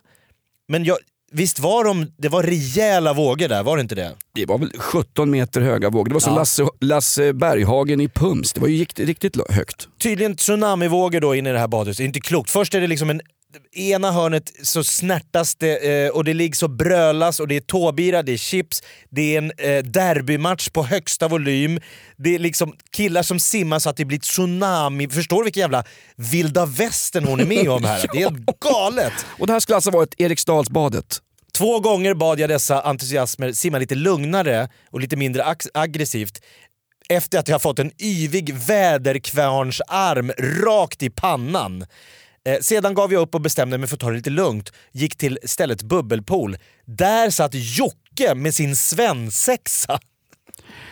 Men jag, visst var de, det var rejäla vågor där, var det inte det? Det var väl 17 meter höga vågor. Det var som Ja. Lasse, Lasse Berghagen i Pums. Det var ju riktigt lo- högt. Tydligen tsunamivågor då inne i det här badhuset, Det är inte klokt. Först är det liksom en ena hörnet så snärtas det eh, och det ligger så brölas och det är tåbira, det är chips, det är en eh, derbymatch på högsta volym. Det är liksom killar som simmar så att det blir tsunami. Förstår du vilken jävla vilda västern hon är med om här? Det är helt galet! Och det här skulle alltså vara ett Eriksdalsbadet. Två gånger bad jag dessa entusiasmer simma lite lugnare och lite mindre ag- aggressivt efter att jag fått en yvig väderkvarnsarm rakt i pannan. Eh, sedan gav jag upp och bestämde mig för att ta det lite lugnt. Gick till stället bubbelpool. Där satt Jocke med sin svensexa.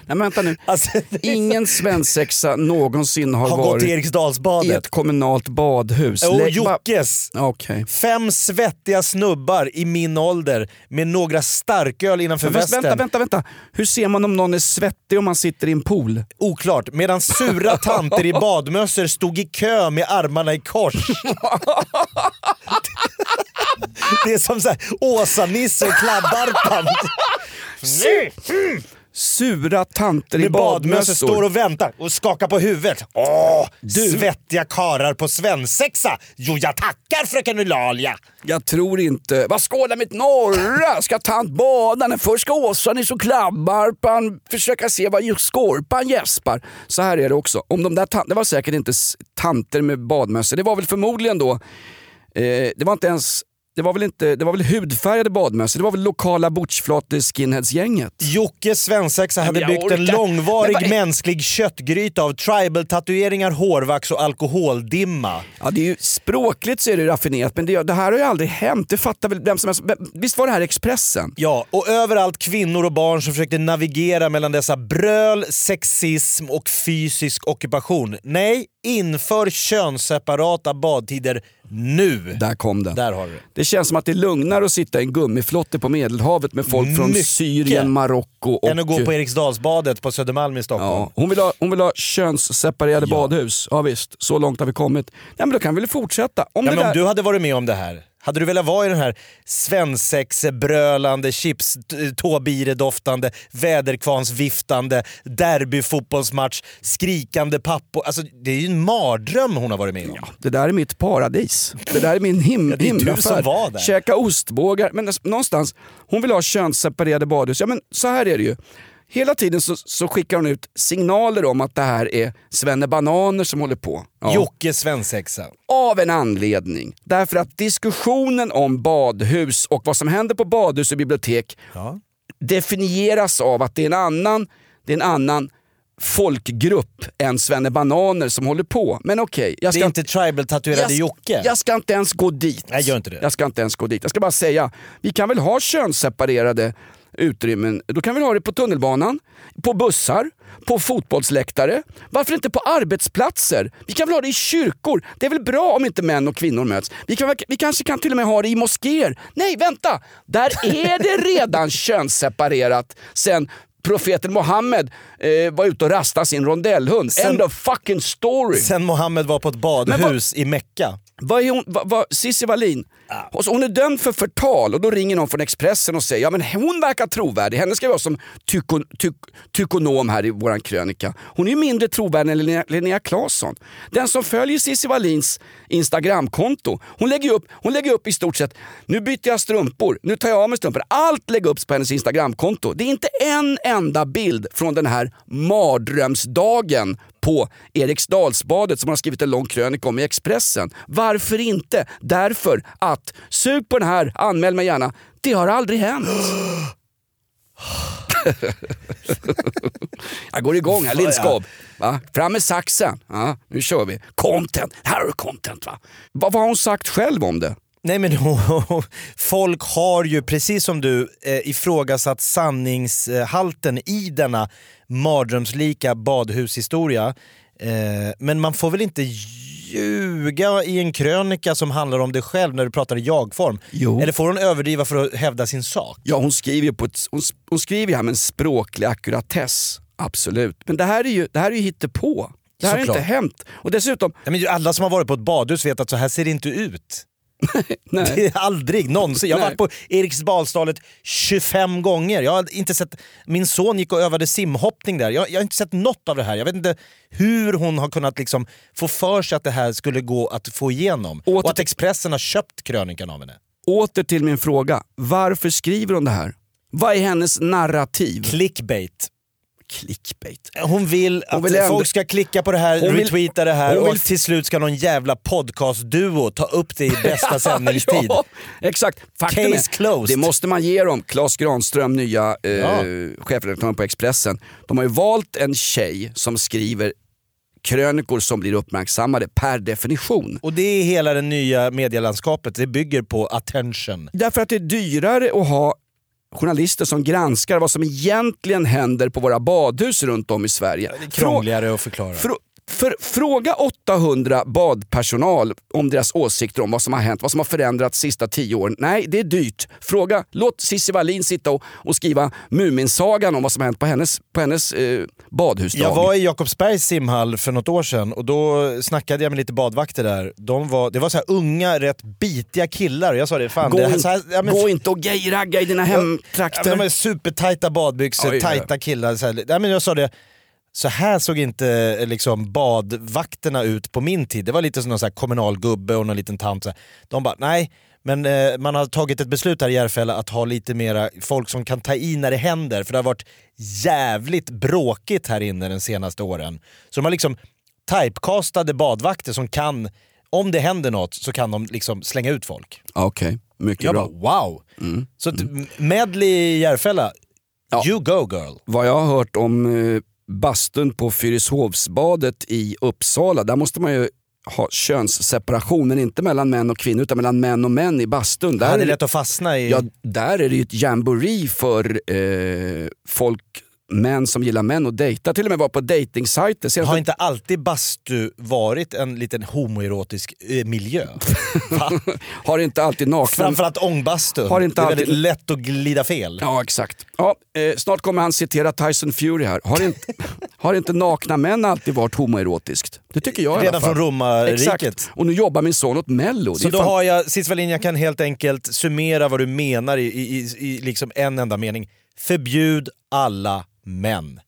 Nej men vänta nu. Ingen svensexa någonsin har, Har gått varit Eriksdalsbadet. i ett kommunalt badhus. Bara- Jockes! Okej. Fem svettiga snubbar i min ålder med några starköl innanför Men västen. vänta, vänta, vänta. Hur ser man om någon är svettig om man sitter i en pool? Oklart. Medan sura tanter i badmössor stod i kö med armarna i kors. Det är som såhär Åsa-Nisse och Klabbarpan. Sura tanter i Med badmössor badmössor. står och väntar och skakar på huvudet. Åh, svettiga karar på svensexa. Jo, jag tackar fröken Eulalia. Jag tror inte... Vad skålar mitt norra? Ska tant bada när först ska Åsa-Nisse och Klabbarpan försöka se vad just Skorpan gäspar. Så här är det också. Om de där det var säkert inte s- tanter med badmössor. Det var väl förmodligen då... Eh, det var inte ens... Det var väl, inte, det var väl hudfärgade badmössor. Det var väl lokala butchflate-skinheads-gänget. Jocke svensexa hade byggt en orkar- långvarig Men vad är- mänsklig köttgryta av tribal-tatueringar, hårvax och alkoholdimma. Ja, det är ju, språkligt så är det raffinerat men det, det här har ju aldrig hänt. Det fattar väl vem som helst. Visst var det här Expressen? Ja, och överallt kvinnor och barn som försökte navigera mellan dessa bröl, sexism och fysisk ockupation. Nej, inför könsseparata badtider nu. Där kom det. Där har du det. Det känns som att det är lugnare att sitta i en gummiflotte på Medelhavet med folk från Mycket. Syrien, Marocko och... Än att gå på Eriksdalsbadet på Södermalm i Stockholm. Ja, hon, vill ha, hon vill ha könsseparerade badhus. Ja visst, så långt har vi kommit. Nej, men då kan vi väl fortsätta. Om Ja, det men om där... du hade varit med om det här, hade du velat vara i den här svensexebrölande, chips, tåbiredoftande, väderkvarnsviftande, derbyfotbollsmatch, skrikande pappor. Alltså, det är ju en mardröm hon har varit med om. Det där är mitt paradis. Det där är min him Ja, det är du himlafärd. som var där. Käka ostbågar. Men alltså, någonstans, hon vill ha könsseparerade badhus. Ja men så här är det ju. Hela tiden så, så skickar hon ut signaler om att det här är Svenne Bananer som håller på. Ja. Jocke svensexa. Av en anledning. Därför att diskussionen om badhus och vad som händer på badhus och bibliotek definieras av att det är en annan, det är en annan folkgrupp än Svenne Bananer som håller på. Men okej, jag Det ska är inte tribal-tatuerade Jocke. jag ska inte ens gå dit. Nej, gör inte det. Jag ska inte ens gå dit. Jag ska bara säga, vi kan väl ha könsseparerade utrymmen. Då kan vi ha det på tunnelbanan, på bussar, på fotbollsläktare. Varför inte på arbetsplatser? Vi kan väl ha det i kyrkor? Det är väl bra om inte män och kvinnor möts? Vi, kan, vi kanske kan till och med ha det i moskéer? Nej, vänta! Där är det redan könsseparerat sen profeten Mohammed eh, var ute och rastade sin rondellhund. Sen- End of fucking story! Sen Mohammed var på ett badhus i Mecka. Vad är hon, vad, vad, Cissi Wallin, och så hon är dömd för förtal och då ringer någon från Expressen och säger ja men hon verkar trovärdig, henne ska vi ha som tyko, tyk, tykonom här i våran krönika. Hon är ju mindre trovärdig än Linnea, Linnea Claesson. Den som följer Cissi Wallins Instagramkonto, hon lägger, upp, hon lägger upp i stort sett, nu byter jag strumpor, nu tar jag av mig strumpor. Allt lägger upp på hennes Instagramkonto. Det är inte en enda bild från den här mardrömsdagen på Eriksdalsbadet som hon har skrivit en lång krönika om i Expressen. Varför inte? Därför att, sug på den här, anmäl mig gärna, det har aldrig hänt. Jag går igång här, Lindskov. Va? Fram med saxen. Ja, nu kör vi. Content. Här har du content va. Vad vad har hon sagt själv om det? Nej men folk har ju precis som du eh, ifrågasatt sanningshalten i denna mardrömslika badhushistoria. Eh, men man får väl inte ljuga i en krönika som handlar om dig själv när du pratar i jag-form? Eller får hon överdriva för att hävda sin sak? Ja, hon skriver ju på ett, hon, hon skriver här med en språklig ackuratess. Absolut. Men det här är ju, det här är ju hittepå. Det här har Såklart. inte hänt. Och dessutom... Ja, men alla som har varit på ett badhus vet att så här ser det inte ut. Nej. Det är aldrig någonsin. Jag har varit på Eriksdalsdalet 25 gånger. Jag har inte sett, min son gick och övade simhoppning där. Jag, jag har inte sett något av det här. Jag vet inte hur hon har kunnat liksom få för sig att det här skulle gå att få igenom. och att Expressen har köpt krönikan av henne. Åter till min fråga. Varför skriver hon det här? Vad är hennes narrativ? Clickbait. Clickbait. Hon vill att Hon vill folk ska klicka på det här, vill- retweeta det här och till slut ska någon jävla podcastduo ta upp det i bästa sändningstid. ja, exakt. Faktum Case är, closed. Det måste man ge dem. Claes Granström, nya eh, Ja. chefredaktören på Expressen. De har ju valt en tjej som skriver krönikor som blir uppmärksammade per definition. Och det är hela det nya medielandskapet, det bygger på attention. Därför att det är dyrare att ha journalister som granskar vad som egentligen händer på våra badhus runt om i Sverige. Det är krångligare att förklara. Frå- för, fråga 800 badpersonal om deras åsikter om vad som har hänt, vad som har förändrats de sista tio åren. Nej, det är dyrt. Fråga, låt Cissi Wallin sitta och, och skriva Muminsagan om vad som har hänt på hennes, på hennes eh, badhusdag. Jag var i Jakobsbergs simhall för något år sedan och då snackade jag med lite badvakter där. De var, det var så här unga, rätt bitiga killar och jag sa det, fan gå, det in, här, ja, men- gå inte och gayragga i dina Ja, hemtrakter. de är supertajta badbyxor, oj. tajta killar. Så, här. Ja, men jag sa det, så här såg inte eh, liksom, badvakterna ut på min tid. Det var lite som någon så här kommunal gubbe och någon liten tant. Så. De bara, nej, men eh, man har tagit ett beslut här i Järfälla att ha lite mera folk som kan ta i när det händer. För det har varit jävligt bråkigt här inne de senaste åren. Så de har liksom typecastade badvakter som kan, om det händer något så kan de liksom slänga ut folk. Okej, mycket Jag bra. bara wow! Så att medley i Järfälla, you go girl. Vad jag har hört om eh, bastun på Fyrishovsbadet i Uppsala, där måste man ju ha könsseparation, men inte mellan män och kvinnor utan mellan män och män i bastun. Där Ja, det är är lätt att fastna i... Ja, där är det ju ett jamboree för eh, folk, män som gillar män och dejta. Till och med var på dejtingsajter. Senast- Har inte alltid bastu varit en liten homoerotisk eh, miljö? har inte alltid nakna... Framförallt ångbastun. Har inte det är väldigt lätt att glida fel. Ja, exakt. Ja, eh, snart kommer han citera Tyson Fury här. Har inte, har inte nakna män alltid varit homoerotiskt? Det tycker jag i alla Redan fall. från romarriket. Exakt. Och nu jobbar min son åt Mello. Så då fan- har jag, Wallin, jag kan helt enkelt summera vad du menar i, i, i, i liksom en enda mening. Förbjud alla män.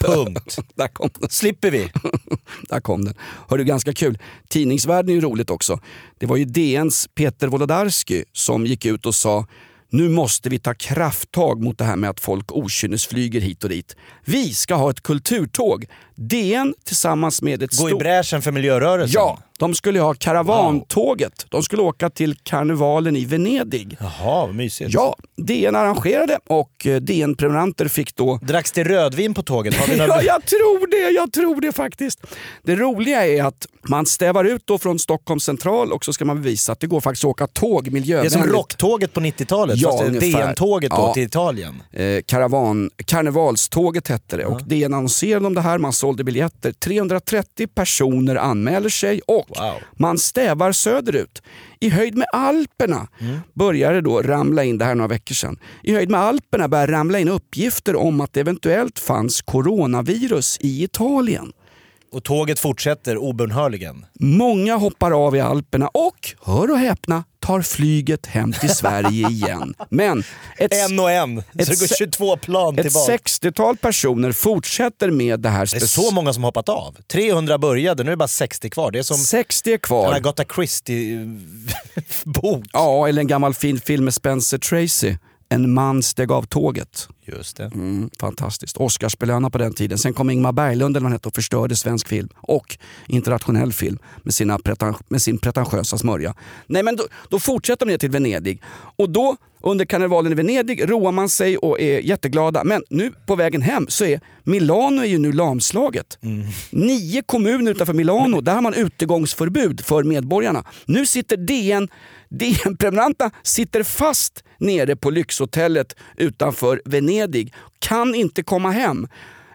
Punkt. Där kom den. Slipper vi. Där kom den. Hör du, ganska kul. Tidningsvärlden är ju roligt också. Det var ju DNs Peter Wolodarski som gick ut och sa nu måste vi ta krafttag mot det här med att folk okynnesflyger hit och dit. Vi ska ha ett kulturtåg. DN tillsammans med ett Gå i stort... bräschen för miljörörelsen. Ja, de skulle ha karavantåget. De skulle åka till karnevalen i Venedig. Jaha, vad mysigt. Ja, DN arrangerade och eh, DN-prenumeranter fick då... Dracks det rödvin på tåget? Har vi några... Ja, jag tror det, jag tror det faktiskt. Det roliga är att man stävar ut då från Stockholms central och så ska man bevisa att det går faktiskt att åka tåg Det är miljövänligt. som rocktåget på 90-talet, Ja, fast. DN-tåget Ja. till Italien. Eh, karavan, karnevalståget hette det och DN annonserade om det här, man sålde biljetter. 330 personer anmäler sig och man stävar söderut. I höjd med Alperna började då ramla in, det här är några veckor sedan, i höjd med Alperna började ramla in uppgifter om att det eventuellt fanns coronavirus i Italien. Och tåget fortsätter obönhörligen. Många hoppar av i Alperna och, hör och häpna, tar flyget hem till Sverige igen. Men ett, En och en. Så det går se- 22 plan ett tillbaka. 60-tal personer fortsätter med det här. Det är så många som hoppat av. 300 började, nu är det bara 60 kvar. Det är som 60 är kvar. en Agatha Christie-bok. Ja, eller en gammal fin film med Spencer Tracy. En man steg av tåget. Just det. Mm, fantastiskt. Oscarsbelöna på den tiden. Sen kom Ingmar Berglund eller vad han hette och förstörde svensk film och internationell film med, sina pretan- med sin pretentiösa smörja. Nej men då, då fortsätter de ner till Venedig och då under karnevalen i Venedig roar man sig och är jätteglada. Men nu på vägen hem så är Milano är ju nu lamslaget. Nio kommuner utanför Milano, där har man utegångsförbud för medborgarna. Nu sitter DN, DN-prenumeranterna sitter fast nere på lyxhotellet utanför Venedig. Kan inte komma hem.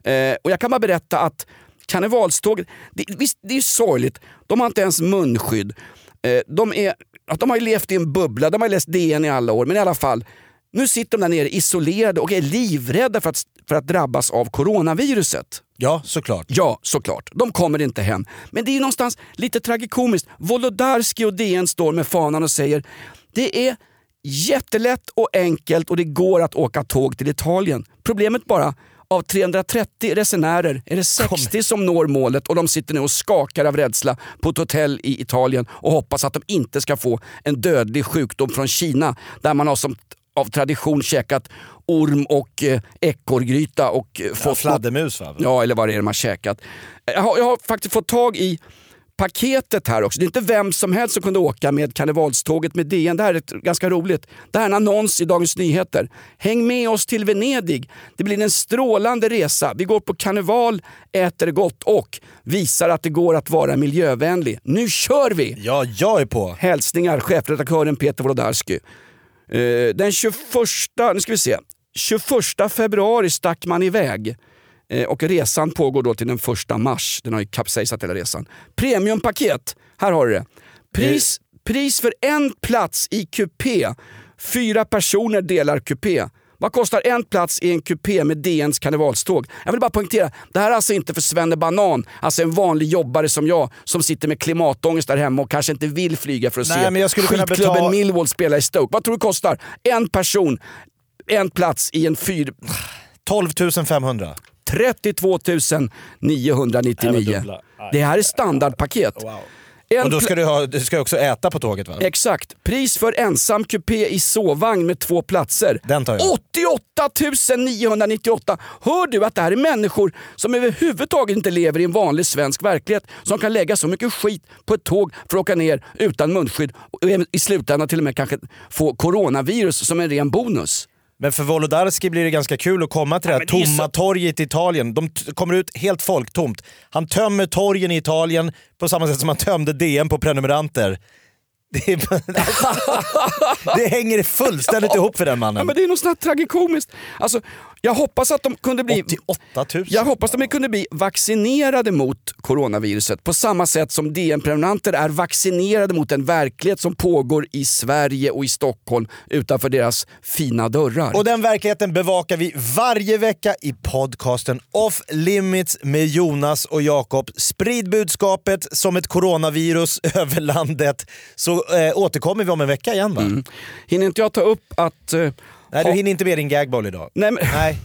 Eh, och jag kan bara berätta att karnevalståget, det, visst det är ju sorgligt, de har inte ens munskydd. Eh, de, är, att de har ju levt i en bubbla, de har läst DN i alla år, men i alla fall. Nu sitter de där nere isolerade och är livrädda för att, för att drabbas av coronaviruset. Ja, såklart. Ja, såklart. De kommer inte hem. Men det är någonstans lite tragikomiskt. Wolodarski och DN står med fanan och säger det är jättelätt och enkelt och det går att åka tåg till Italien. Problemet bara, av 330 resenärer är det 60 som når målet och de sitter nu och skakar av rädsla på ett hotell i Italien och hoppas att de inte ska få en dödlig sjukdom från Kina där man har som av tradition käkat orm och eh, ekorrgryta och eh, fått... fladdermus, va? Ja, eller vad det är de har käkat. Jag har, jag har faktiskt fått tag i paketet här också. Det är inte vem som helst som kunde åka med karnevalståget med DN. Det här är ganska roligt. Det här är en annons i Dagens Nyheter. Häng med oss till Venedig. Det blir en strålande resa. Vi går på karneval, äter gott och visar att det går att vara miljövänlig. Nu kör vi! Ja, jag är på. Hälsningar chefredaktören Peter Wolodarski. Eh, den 21, nu ska vi se. 21 februari stack man iväg. Eh, och resan pågår då till den 1 mars. Den har ju kapsejsat hela resan. Premiumpaket, här har du det. Pris, pris för en plats i kupé. Fyra personer delar kupé. Vad kostar en plats i en kupé med DNs karnevalståg? Jag vill bara poängtera, det här är alltså inte för Svenne Banan, alltså en vanlig jobbare som jag som sitter med klimatångest där hemma och kanske inte vill flyga för att Nej, se men jag skulle kunna skitklubben betala- Millwall spela i Stoke. Vad tror du kostar? En person, en plats i en fyr... 12 500. 32 999. dubbla. Det här är standardpaket. En Och då ska du, ha, du ska också äta på tåget va? Exakt. Pris för ensam kupé i sovvagn med två platser. Den tar jag. 88 998! Hör du att det här är människor som överhuvudtaget inte lever i en vanlig svensk verklighet som kan lägga så mycket skit på ett tåg för att åka ner utan munskydd och i slutändan till och med kanske få coronavirus som en ren bonus. Men för Wolodarski blir det ganska kul att komma till det här men det är tomma så- torget i Italien. De kommer ut helt folktomt. Han tömmer torgen i Italien på samma sätt som han tömde DN på prenumeranter. Det, är, det hänger fullständigt ihop för den Ja, mannen. men det är något sånt här tragikomiskt. Alltså, jag hoppas att de kunde bli... 88 000. Jag hoppas de kunde bli vaccinerade mot coronaviruset på samma sätt som DN-prenumeranter är vaccinerade mot en verklighet som pågår i Sverige och i Stockholm utanför deras fina dörrar. Och den verkligheten bevakar vi varje vecka i podcasten Off Limits med Jonas och Jakob. Sprid budskapet som ett coronavirus över landet så eh, återkommer vi om en vecka igen va? Mm. Hinner inte jag ta upp att... eh, Nej, du hinner inte med din gagboll idag. Nej, men... Nej.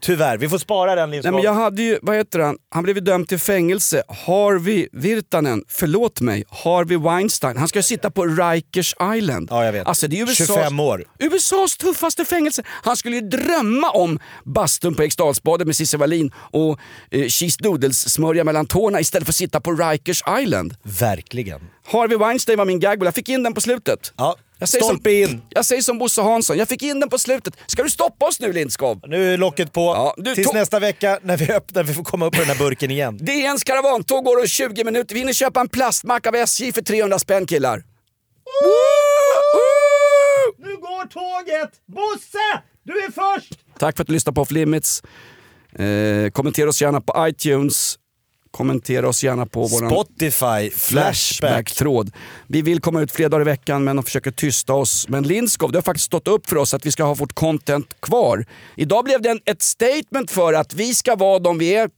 Tyvärr, vi får spara den Nej, Lindskog. men jag hade ju, vad heter han, han blev ju dömd till fängelse. Harvey Virtanen, förlåt mig, Harvey Weinstein. Han ska ju sitta på Rikers Island. Ja, jag vet. Alltså, det är USAs, 25 år. USAs tuffaste fängelse. Han skulle ju drömma om bastun på Eriksdalsbadet med Cissi Wallin och eh, cheese noodles-smörja mellan tårna istället för att sitta på Rikers Island. Verkligen. Harvey Weinstein var min gagboll, jag fick in den på slutet. Ja, Jag säger, som, stolpe in. jag säger som Bosse Hansson, jag fick in den på slutet. Ska du stoppa oss nu Lindskov? Nu är locket på. Ja, du Tills nästa vecka när vi öppnar, vi får komma upp på den här burken igen. DNs karavantåg går om 20 minuter. Vi hinner köpa en plastmack av SJ för 300 spänn killar. Nu går tåget! Bosse! Du är först! Tack för att du lyssnade på Off Limits. Eh, kommentera oss gärna på iTunes. Kommentera oss gärna på vår Spotify, Flashback. Flashback-tråd. Vi vill komma ut fler dagar i veckan men de försöker tysta oss. Men Lindskov, det har faktiskt stått upp för oss att vi ska ha vårt content kvar. Idag blev det en, ett statement för att vi ska vara de vi är, eh,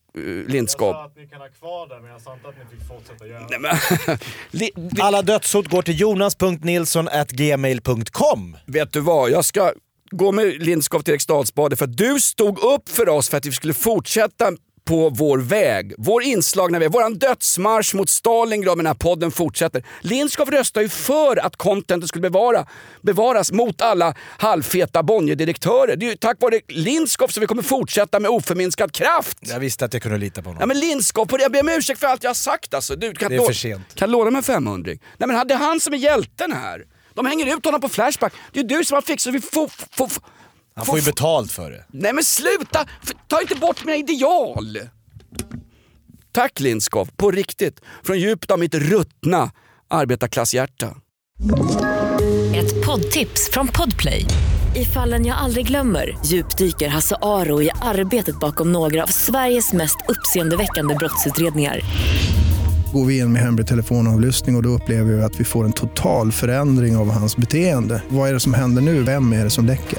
Lindskov. Jag sa att ni kan ha kvar det, men jag sa inte att ni fick fortsätta göra det. Nej, men, Li- vi- Alla dödshot går till jonas.nilsson.gmail.com. Vet du vad, jag ska gå med Lindskov till Eriksdalsbadet för att du stod upp för oss för att vi skulle fortsätta på vår väg, vår inslagna väg, våran dödsmarsch mot Stalingrad med den här podden fortsätter. Lindskov röstar ju för att contentet skulle bevara, bevaras mot alla halvfeta Bonnierdirektörer. Det är ju tack vare Lindskov som vi kommer fortsätta med oförminskad kraft. Jag visste att jag kunde lita på honom. Ja men Lindskov, jag ber om ursäkt för allt jag har sagt alltså. Du, kan Det är för sent. Kan låna mig 500 Nej men det är han som är hjälten här. De hänger ut honom på Flashback. Det är du som har fixat vi får... Han får ju betalt för det. Nej men sluta! Ta inte bort mina ideal! Tack Lindskov, på riktigt. Från djupet av mitt ruttna arbetarklasshjärta. Ett poddtips från Podplay. I fallen jag aldrig glömmer djupdyker Hasse Aro i arbetet bakom några av Sveriges mest uppseendeväckande brottsutredningar. Går vi in med hemlig telefonavlyssning och, och då upplever vi att vi får en total förändring av hans beteende. Vad är det som händer nu? Vem är det som läcker?